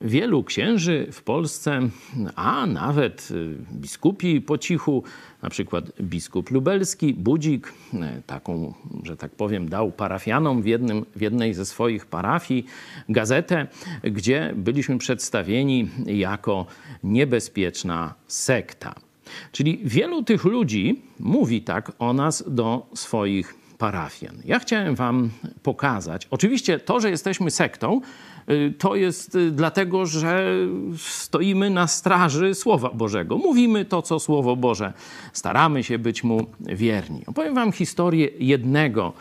Wielu księży w Polsce, a nawet y, biskupi po cichu, na przykład biskup lubelski, Budzik, y, taką, że tak powiem, dał parafianom w, jednym, w jednej ze swoich parafii gazetę, gdzie byliśmy przedstawieni jako niebezpieczna sekta. Czyli wielu tych ludzi mówi tak o nas do swoich parafian. Ja chciałem Wam pokazać, oczywiście to, że jesteśmy sektą, y, to jest y, dlatego, że stoimy na straży Słowa Bożego. Mówimy to, co Słowo Boże, staramy się być mu wierni. Opowiem Wam historię jednego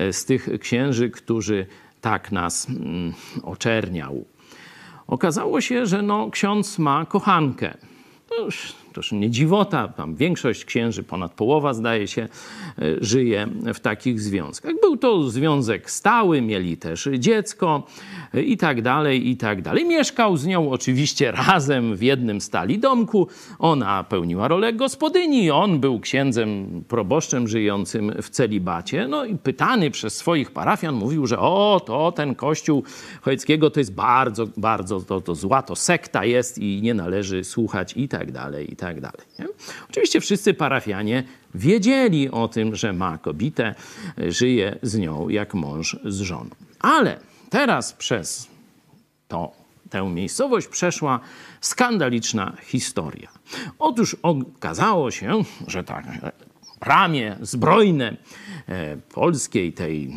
y, z tych księży, którzy tak nas mm, oczerniał. Okazało się, że no, ksiądz ma kochankę. To już nie dziwota, tam większość księży, ponad połowa zdaje się, e, żyje w takich związkach. Był to związek stały, mieli też dziecko i tak dalej, i tak dalej. Mieszkał z nią oczywiście razem w jednym stali domku. Ona pełniła rolę gospodyni, on był księdzem proboszczem żyjącym w celibacie. No i pytany przez swoich parafian mówił, że o, to ten kościół Chojeckiego to jest bardzo, bardzo to, to zła, to sekta jest i nie należy słuchać i tak dalej, i tak dalej. Nie? Oczywiście wszyscy parafianie wiedzieli o tym, że ma kobietę, żyje z nią jak mąż z żoną. Ale teraz przez to, tę miejscowość przeszła skandaliczna historia. Otóż okazało się, że tak, ramię zbrojne e, polskiej, tej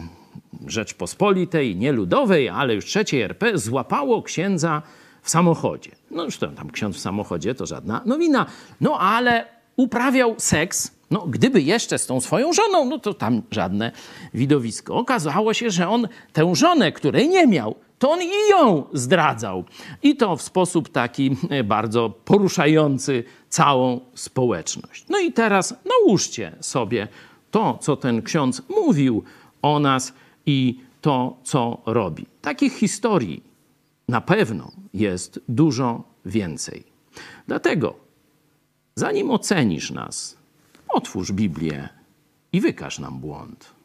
Rzeczpospolitej, nie ludowej, ale już trzeciej RP, złapało księdza w samochodzie. No już tam ksiądz w samochodzie to żadna nowina. No ale uprawiał seks, no gdyby jeszcze z tą swoją żoną, no to tam żadne widowisko. Okazało się, że on tę żonę, której nie miał, to on i ją zdradzał. I to w sposób taki e, bardzo poruszający całą społeczność. No i teraz nałóżcie sobie to, co ten ksiądz mówił o nas i to, co robi. Takich historii na pewno jest dużo więcej. Dlatego, zanim ocenisz nas, otwórz Biblię i wykaż nam błąd.